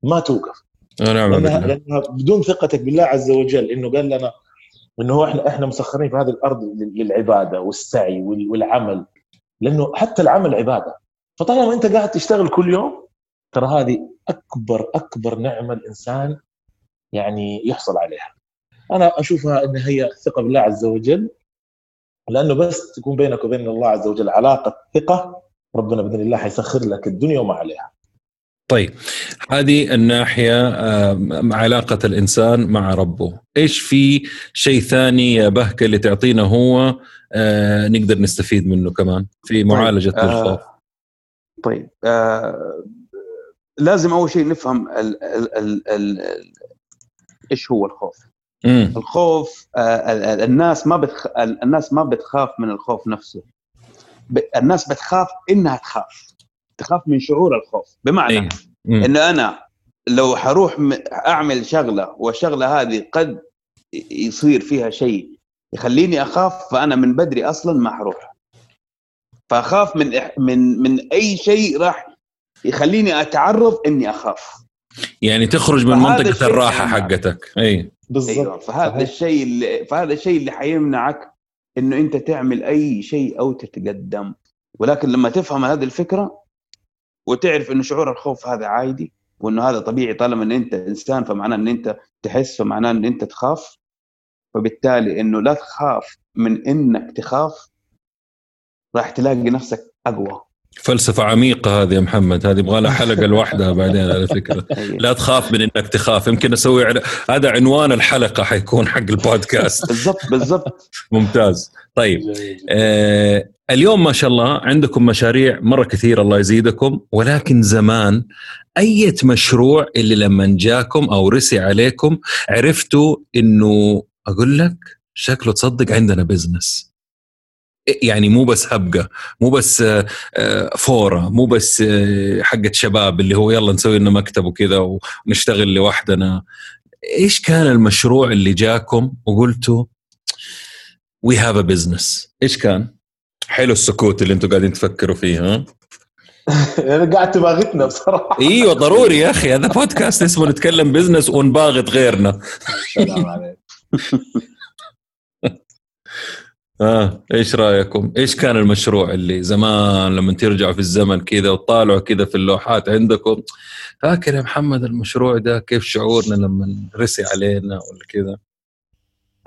ما توقف. ونعم لانها, بالله لأنها بدون ثقتك بالله عز وجل إنه قال لنا إنه إحنا إحنا مسخرين في هذه الأرض لل- للعبادة والسعي وال- والعمل. لأنه حتى العمل عبادة. فطالما أنت قاعد تشتغل كل يوم ترى هذه أكبر أكبر نعمة الإنسان يعني يحصل عليها. أنا أشوفها إن هي الثقه بالله عز وجل لأنه بس تكون بينك وبين الله عز وجل علاقة ثقة ربنا بإذن الله حيسخر لك الدنيا وما عليها. طيب هذه الناحية آه، مع علاقة الإنسان مع ربه. إيش في شيء ثاني يا بهكة اللي تعطينا هو آه، نقدر نستفيد منه كمان في معالجة آه، الخوف؟ طيب آه لازم أول شيء نفهم ال ال ال ال إيش هو الخوف مم. الخوف آه ال- ال- الناس ما بتخ... ال- الناس ما بتخاف من الخوف نفسه ب... الناس بتخاف إنها تخاف تخاف من شعور الخوف بمعنى إيه. مم. ان أنا لو حروح أعمل شغلة والشغلة هذه قد يصير فيها شيء يخليني أخاف فأنا من بدري أصلا ما حروح فأخاف من إح- من من أي شيء راح يخليني أتعرض إني أخاف. يعني تخرج من منطقة الراحة. حقتك. أي. بالضبط. أيوه فهذا صحيح. الشيء اللي فهذا الشيء اللي حيمنعك إنه أنت تعمل أي شيء أو تتقدم. ولكن لما تفهم هذه الفكرة وتعرف انه شعور الخوف هذا عادي وإنه هذا طبيعي طالما إن أنت إنسان فمعناه إن أنت تحس فمعناه إن أنت تخاف. فبالتالي إنه لا تخاف من إنك تخاف راح تلاقي نفسك أقوى. فلسفة عميقة هذه يا محمد. هذه يبغى لها حلقة (laughs) لوحدها بعدين على فكرة. لا تخاف من إنك تخاف. يمكن أسوي عل... هذا عنوان الحلقة حيكون حق البودكاست. بالضبط بالضبط. ممتاز. طيب. آه اليوم ما شاء الله عندكم مشاريع مرة كثيرة الله يزيدكم ولكن زمان أية مشروع اللي لما جاكم أو رسي عليكم عرفتوا إنه أقول لك شكله تصدق عندنا business يعني مو بس هبة مو بس آه، آه، فورة مو بس آه، حقة شباب اللي هو يلا نسوي لنا مكتب وكذا ونشتغل لوحدنا. إيش كان المشروع اللي جاكم وقلتوا we have a business إيش كان؟ حلو السكوت اللي أنتم قاعدين تفكروا فيه ها؟ أنا (laughs) قاعد تباغتنا بصراحة. إيوه ضروري يا أخي هذا بودكاست اسمه نتكلم بزنس ونباغت غيرنا. (laughs) (laughs) آه إيش رأيكم؟ إيش كان المشروع اللي زمان لما ترجعوا في الزمن كذا وتطالعوا كذا في اللوحات عندكم؟ فاكر يا محمد المشروع ده كيف شعورنا لما رسي علينا ولا كذا؟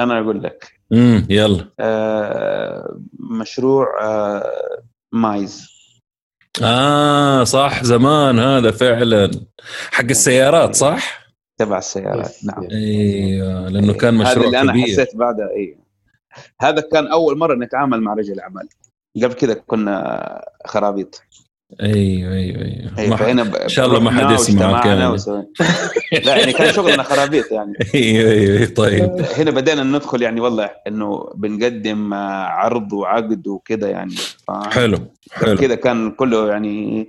أنا أقول لك. امم يلا. آه مشروع آه مايز. آه صح زمان هذا فعلا. حق السيارات صح؟ تبع السيارات نعم. أيوه لأنه كان هذا مشروع اللي أنا كبير. حسيت بعدها اي هذا كان أول مرة نتعامل مع رجل أعمال. قبل كذا كنا خرابيط. أيوه أيوه أيوه. ما- فهنا ب- إن شاء الله ما حد يسمعك يعني. لا يعني كان شغلنا خرابيط يعني. (laughs) أيوه أيوه طيب. هنا بدينا ندخل يعني والله إنه بنقدم عرض وعقد وكذا يعني. ف- حلو حلو. كذا كان كله يعني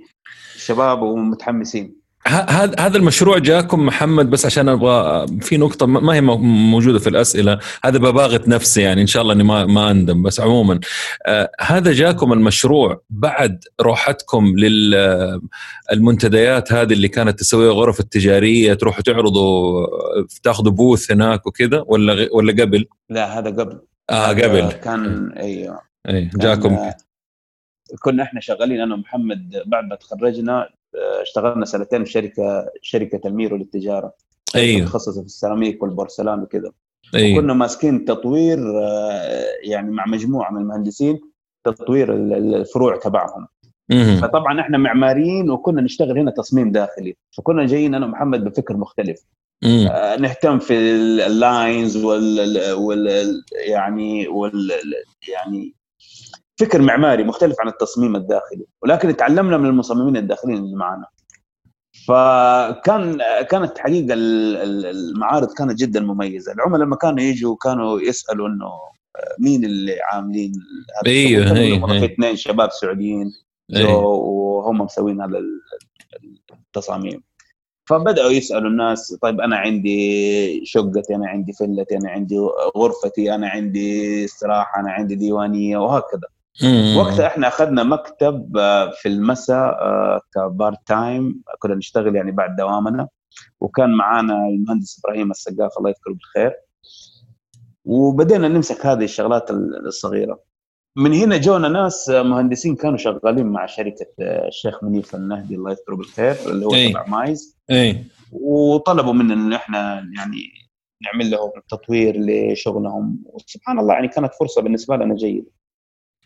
شباب ومتحمسين. هذا هذا المشروع جاكم محمد بس عشان أبغى في نقطة ما هي مو- موجودة في الأسئلة. هذا بباغت نفسي يعني إن شاء الله إني ما ما أندم بس عموما. آه هذا جاكم المشروع بعد روحتكم للمنتديات هذه اللي كانت تسويها غرف التجارية تروحوا تعرضوا آه، تاخذوا بوث هناك وكذا ولا ولا قبل؟ لا هذا قبل. آه قبل. كان أيوه. اي جاكم. كنا إحنا شغالين أنا ومحمد بعد ما تخرجنا آه، اشتغلنا سنتين في شركة شركة الميرو للتجارة. أيوه. متخصصة في السيراميك والبورسلان وكذا أيوه. كنا ماسكين تطوير آه، يعني مع مجموعة من المهندسين تطوير ال- ال- الفروع تبعهم. فطبعا إحنا معماريين وكنا نشتغل هنا تصميم داخلي. فكنا جايين أنا ومحمد بفكر مختلف. آه، نهتم في ال- اللاينز وال, وال يعني وال يعني فكر معماري مختلف عن التصميم الداخلي ولكن تعلمنا من المصممين الداخليين اللي معنا فكان كانت حقيقة ال- ال- المعارض كانت جدا مميزة العملاء لما كانوا يجوا كانوا يسألوا إنه آه، مين اللي عاملين هذا يقولوا أيوه. في اثنين شباب سعوديين أيوه. وهم مسوين هذا ال- التصاميم فبدأوا يسألوا الناس طيب أنا عندي شقتي أنا عندي فلتي أنا عندي غرفتي أنا عندي استراحة أنا عندي ديوانية وهكذا. وقتها إحنا أخذنا مكتب آه، في المساء آه، ك part time كنا نشتغل يعني بعد دوامنا. وكان معانا المهندس إبراهيم السقاف الله يذكره بالخير. وبدينا نمسك هذه الشغلات ال- الصغيرة. من هنا جونا ناس آه، مهندسين كانوا شغالين مع شركة الشيخ منيف النهدي الله يذكره بالخير اللي هو أي. تبع مايز. اي وطلبوا منا انه إحنا يعني نعمل لهم تطوير لشغلهم. وسبحان الله يعني كانت فرصة بالنسبة لنا جيدة.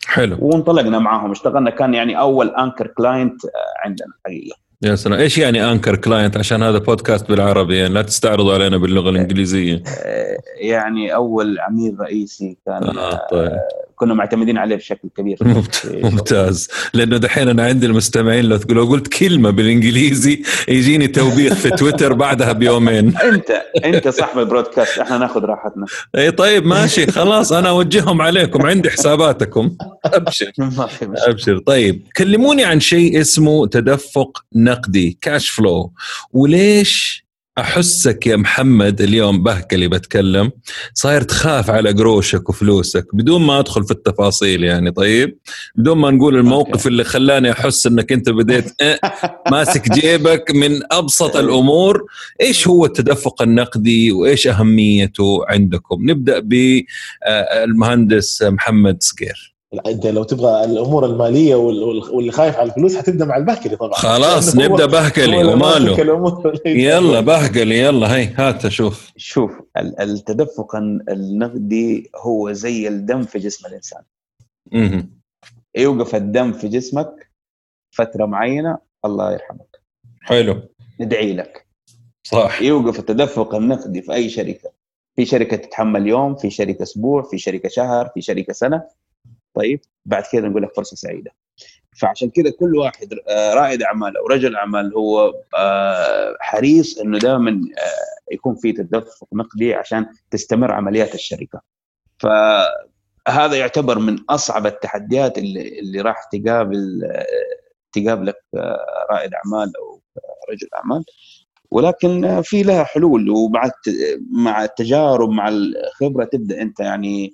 حلو. وانطلقنا معاهم. اشتغلنا كان يعني أول anchor client عندنا حقيقه يا سلام. إيش يعني anchor client عشان هذا بودكاست بالعربي يعني لا تستعرضوا علينا باللغة الإنجليزية. آه، يعني أول عميل رئيسي كان آه طيب. كنا معتمدين عليه بشكل كبير. (laughs) ممت- ممتاز. لأنه دحين أنا عندي المستمعين لو تقول لو قلت كلمة بالإنجليزي يجيني توبيخ في تويتر بعدها بيومين. (laughs) انت أنت صاحب البرودكاست إحنا ناخذ راحتنا. اي طيب ماشي خلاص أنا أوجههم عليكم عندي حساباتكم. أبشر. (laughs) ما في مشكلة. أبشر. طيب كلموني عن شيء اسمه تدفق نقدي كاش فلو وليش أحسك يا محمد اليوم بهكلي بتكلم؟ صاير تخاف على قروشك وفلوسك بدون ما أدخل في التفاصيل يعني طيب؟ بدون ما نقول الموقف. اللي خلاني أحس إنك أنت بديت إيه ماسك جيبك من أبسط الأمور إيش هو التدفق النقدي وإيش أهميته عندكم؟ نبدأ بالمهندس محمد صقير انت لو تبغى الأمور الماليه وال- وال- واللي خايف على الفلوس حتبدا مع البهكلي طبعا. خلاص نبدأ بهكلي وماله. يلا بهقلي يلا هي هات شوف. شوف ال- التدفق النقدي هو زي الدم في جسم الإنسان. مهم. يوقف الدم في جسمك فترة معينة الله يرحمك. حلو. ندعي لك. صح. يوقف التدفق النقدي في أي شركة. في شركة تتحمل يوم في شركة أسبوع في شركة شهر في شركة سنة. طيب بعد كذا نقول لك فرصة سعيدة. فعشان كذا كل واحد آه، رائد اعمال أو رجل أعمال هو آه، حريص إنه دائما آه، يكون في تدفق نقدي عشان تستمر عمليات الشركة. فهذا يعتبر من أصعب التحديات اللي اللي راح تقابل تقابلك رائد أعمال أو رجل أعمال. ولكن في لها حلول ومع مع التجارب مع الخبرة تبدأ أنت يعني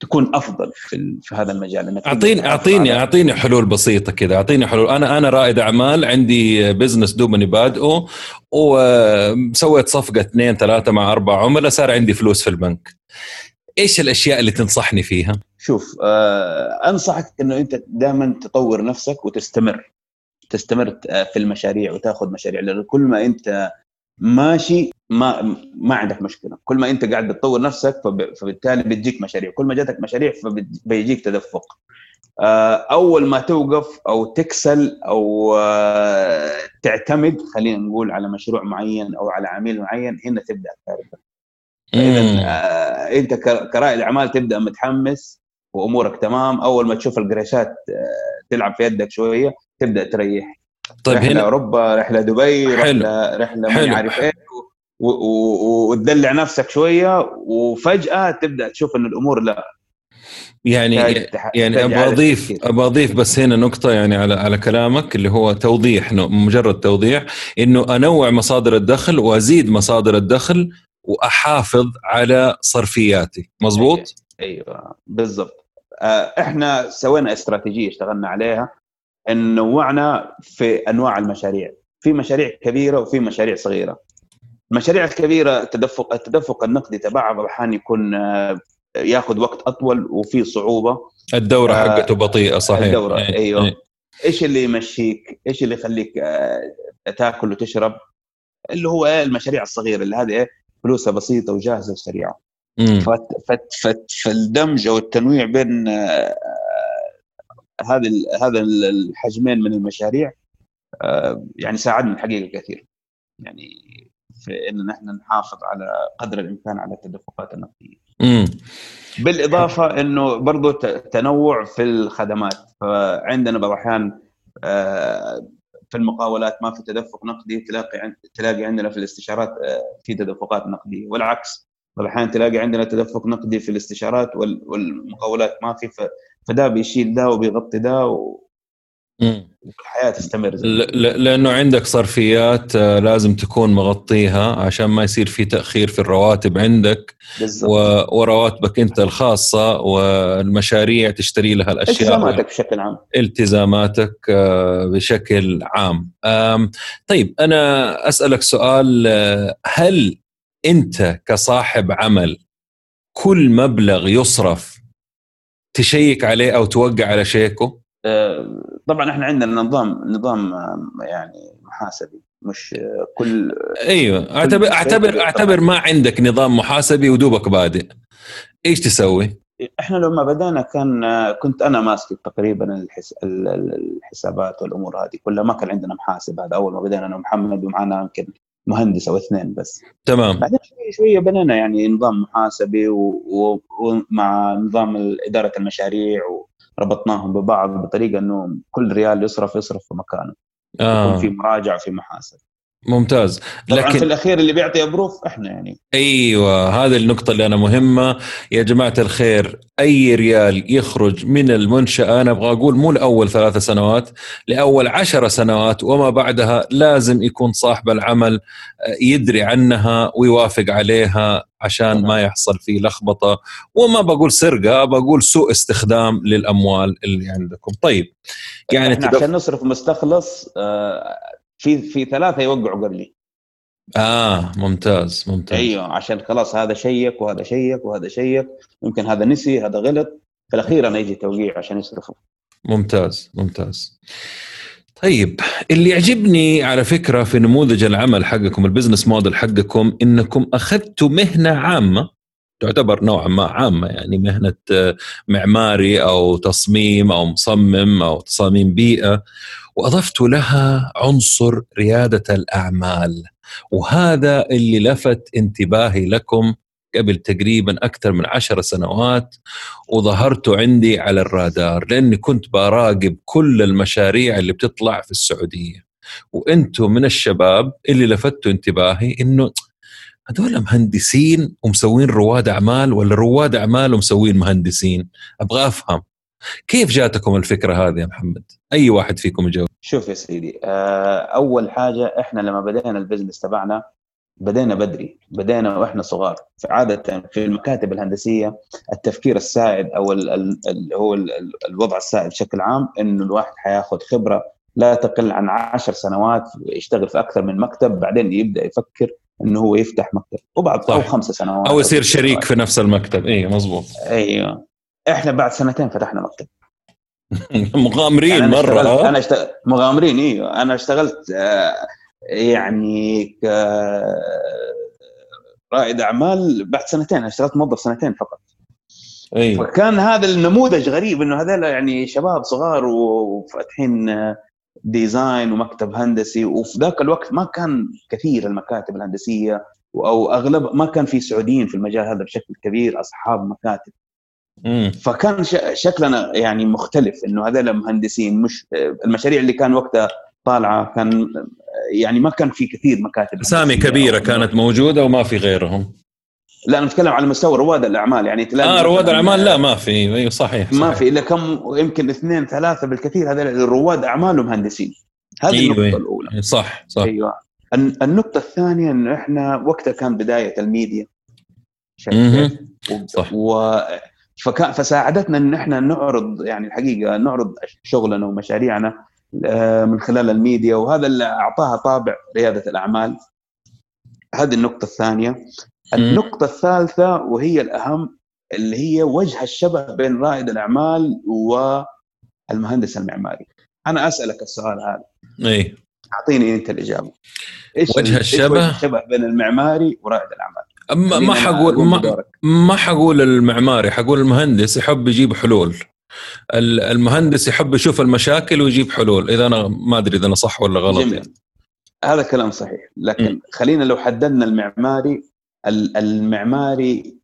تكون أفضل في, في هذا المجال انك اعطيني اعطيني أعطيني حلول بسيطة كذا. أعطيني حلول. أنا أنا رائد أعمال عندي بزنس دوبني بادئه وسويت صفقة اثنين ثلاثة مع أربع عملاء صار عندي فلوس في البنك. إيش الأشياء اللي تنصحني فيها؟ شوف آه أنصحك إنه أنت دائما تطور نفسك وتستمر. تستمر آه، في المشاريع وتاخذ مشاريع لأنه كل ما أنت ماشي ما ما عندك مشكلة. كل ما أنت قاعد تطور نفسك فبالتالي بتجيك مشاريع. كل ما جاتك مشاريع فبيجيك تدفق. آه، أول ما توقف أو تكسل أو آه، تعتمد خلينا نقول على مشروع معين أو على عميل معين هنا تبدأ الكارثه اذا أنت كرائد اعمال تبدأ متحمس وأمورك تمام. أول ما تشوف القريشات تلعب في يدك شوية تبدأ تريح. طيب رحلة هنا أوروبا رحلة دبي حلو. رحلة رحلة ما عارف إيه. وتدلع نفسك شوية وفجأة تبدأ تشوف إن الأمور لا. يعني يعني أبغى أضيف أبغى أضيف بس هنا نقطة يعني على على كلامك اللي هو توضيح مجرد توضيح إنه أنوع مصادر الدخل وأزيد مصادر الدخل وأحافظ على صرفياتي. مزبوط أيوه بالضبط. آه، إحنا سوينا استراتيجية اشتغلنا عليها. أن نوعنا في أنواع المشاريع في مشاريع كبيرة وفي مشاريع صغيرة المشاريع الكبيرة التدفق التدفق النقدي تبعها بعض الاحيان يكون آه، ياخذ وقت أطول وفي صعوبة الدورة آه حقته بطيئة صحيح الدورة أيوه إيه. إيش اللي يمشيك؟ إيش اللي يخليك آه تاكل وتشرب؟ اللي هو إيه المشاريع الصغيرة اللي هذه إيه فلوسها بسيطة وجاهزة وسريعة. فالدمج أو التنويع بين هذه هذا الحجمين من المشاريع آه، يعني ساعدنا الحقيقة كثير. يعني في إن نحن نحافظ على قدر الإمكان على التدفقات النقدية. بالإضافة إنه برضه تنوع في الخدمات. فعندنا بعض الأحيان آه، في المقاولات ما في تدفق نقدي تلاقي تلاقي عندنا في الاستشارات آه، في تدفقات نقدية. والعكس الاحيان تلاقي عندنا تدفق نقدي في الاستشارات والمقاولات ما في فده بيشيل ده وبيغطي ده و... والحياة تستمر لأنه عندك صرفيات آه، لازم تكون مغطيها عشان ما يصير في تأخير في الرواتب عندك بالزبط. و... ورواتبك أنت الخاصة والمشاريع تشتري لها الأشياء التزاماتك بشكل عام. التزاماتك آه، بشكل عام. طيب أنا أسألك سؤال آه، هل أنت كصاحب عمل كل مبلغ يصرف تشيك عليه أو توقع على شيكه؟ آه، طبعا إحنا عندنا نظام نظام يعني محاسبي مش كل أيوه أعتبر أعتبر اعتبر ما عندك نظام محاسبي ودوبك بادئ إيش تسوي؟ إحنا لما بدأنا كان كنت أنا ماسك تقريبا الحسابات والأمور هذه كلها ما كان عندنا محاسب هذا أول ما بدينا أنا ومحمد ومعنا يمكن مهندس أو اثنين بس. تمام. بعدين شوية شوية بنينا يعني نظام محاسبي ومع نظام إدارة المشاريع وربطناهم ببعض بطريقة إنه كل ريال يصرف يصرف في مكانه. آه. يكون في مراجعة في محاسب ممتاز. لكن في الأخير اللي بيعطي أبروف إحنا يعني. أيوه هذه النقطة اللي أنا مهمة. يا جماعة الخير أي ريال يخرج من المنشأة أنا أبغى أقول مو لأول ثلاثة سنوات لأول عشر سنوات وما بعدها لازم يكون صاحب العمل آه، يدري عنها ويوافق عليها عشان ما يحصل فيه لخبطة. وما بقول سرقة بقول سوء استخدام للأموال اللي عندكم. طيب يعني إحنا عشان نصرف مستخلص آه، في في ثلاثة يوقعوا قبلي. آه ممتاز ممتاز. أيوه عشان خلاص هذا شيك وهذا شيك وهذا شيك ممكن هذا نسي هذا غلط. في الأخير أنا يجي توقيع عشان يصرفوا. ممتاز ممتاز. طيب اللي يعجبني على فكرة في نموذج العمل حقكم ال business model حقكم إنكم أخذتوا مهنة عامة تعتبر نوعا ما عامة يعني مهنة معماري أو تصميم أو مصمم أو تصاميم بيئة. وأضفت لها عنصر ريادة الأعمال. وهذا اللي لفت انتباهي لكم قبل تقريبا أكثر من عشر سنوات وظهرتوا عندي على الرادار لأني كنت براقب كل المشاريع اللي بتطلع في السعودية. وأنتم من الشباب اللي لفتوا انتباهي إنه هذول مهندسين ومسوين رواد أعمال ولا رواد أعمال ومسوين مهندسين؟ أبغى أفهم. كيف جاتكم الفكرة هذه يا محمد؟ أي واحد فيكم يجاوب شوف يا سيدي آه، أول حاجة إحنا لما بدينا البزنس تبعنا بدينا بدري بدينا وإحنا صغار. عادة في المكاتب الهندسية التفكير السائد أو ال ال هو ال الوضع السائد بشكل عام إنه الواحد حياخذ خبرة لا تقل عن عشر سنوات يشتغل في أكثر من مكتب بعدين يبدأ يفكر إنه هو يفتح مكتب. وبعد صح. أو خمس سنوات أو يصير شريك في نفس المكتب. اي مظبوط. أيوه. إحنا بعد سنتين فتحنا مكتب. (laughs) مغامرين يعني أنا مرة اشتغلت أنا اشتغل مغامرين أيوه أنا اشتغلت آه يعني ك رائد أعمال بعد سنتين. أنا اشتغلت موظف سنتين فقط. أيوه فكان هذا النموذج غريب إنه هذول يعني شباب صغار وفاتحين ديزاين ومكتب هندسي وفي ذاك الوقت ما كان كثير المكاتب الهندسية أو أغلب ما كان في سعوديين في المجال هذا بشكل كبير أصحاب مكاتب. مم. فكان شكلنا يعني مختلف إنه هذول مهندسين مش المشاريع اللي كان وقتها طالعة كان يعني ما كان في كثير مكاتب أسامي كبيرة كانت موجودة وما في غيرهم. لا أنا أتكلم على مستوى رواد الأعمال يعني آه رواد الأعمال لا ما في. أيوه صحيح, صحيح. ما في إلا كم يمكن اثنين ثلاثة بالكثير هذول رواد أعمال ومهندسين هذه أيوة النقطة أيوة. الاولى صح صح. أيوه. النقطة الثانية انه إحنا وقتها كان بداية الميديا. مهم. صح. و... فكان فساعدتنا إن إحنا نعرض يعني الحقيقة نعرض شغلنا ومشاريعنا من خلال الميديا وهذا اللي أعطاها طابع ريادة الأعمال. هذه النقطة الثانية. النقطة الثالثة وهي الأهم اللي هي وجه الشبه بين رائد الأعمال والمهندس المعماري. أنا أسألك السؤال هذا. اي أعطيني أنت الإجابة. إيش وجه الشبه؟ الشبه بين المعماري ورائد الأعمال؟ ما, ما حقول ما, ما حقول المعماري حقول المهندس يحب يجيب حلول. المهندس يحب يشوف المشاكل ويجيب حلول إذا أنا ما أدري إذا أنا صح ولا غلط جميل. يعني. هذا كلام صحيح. لكن م. خلينا لو حددنا المعماري المعماري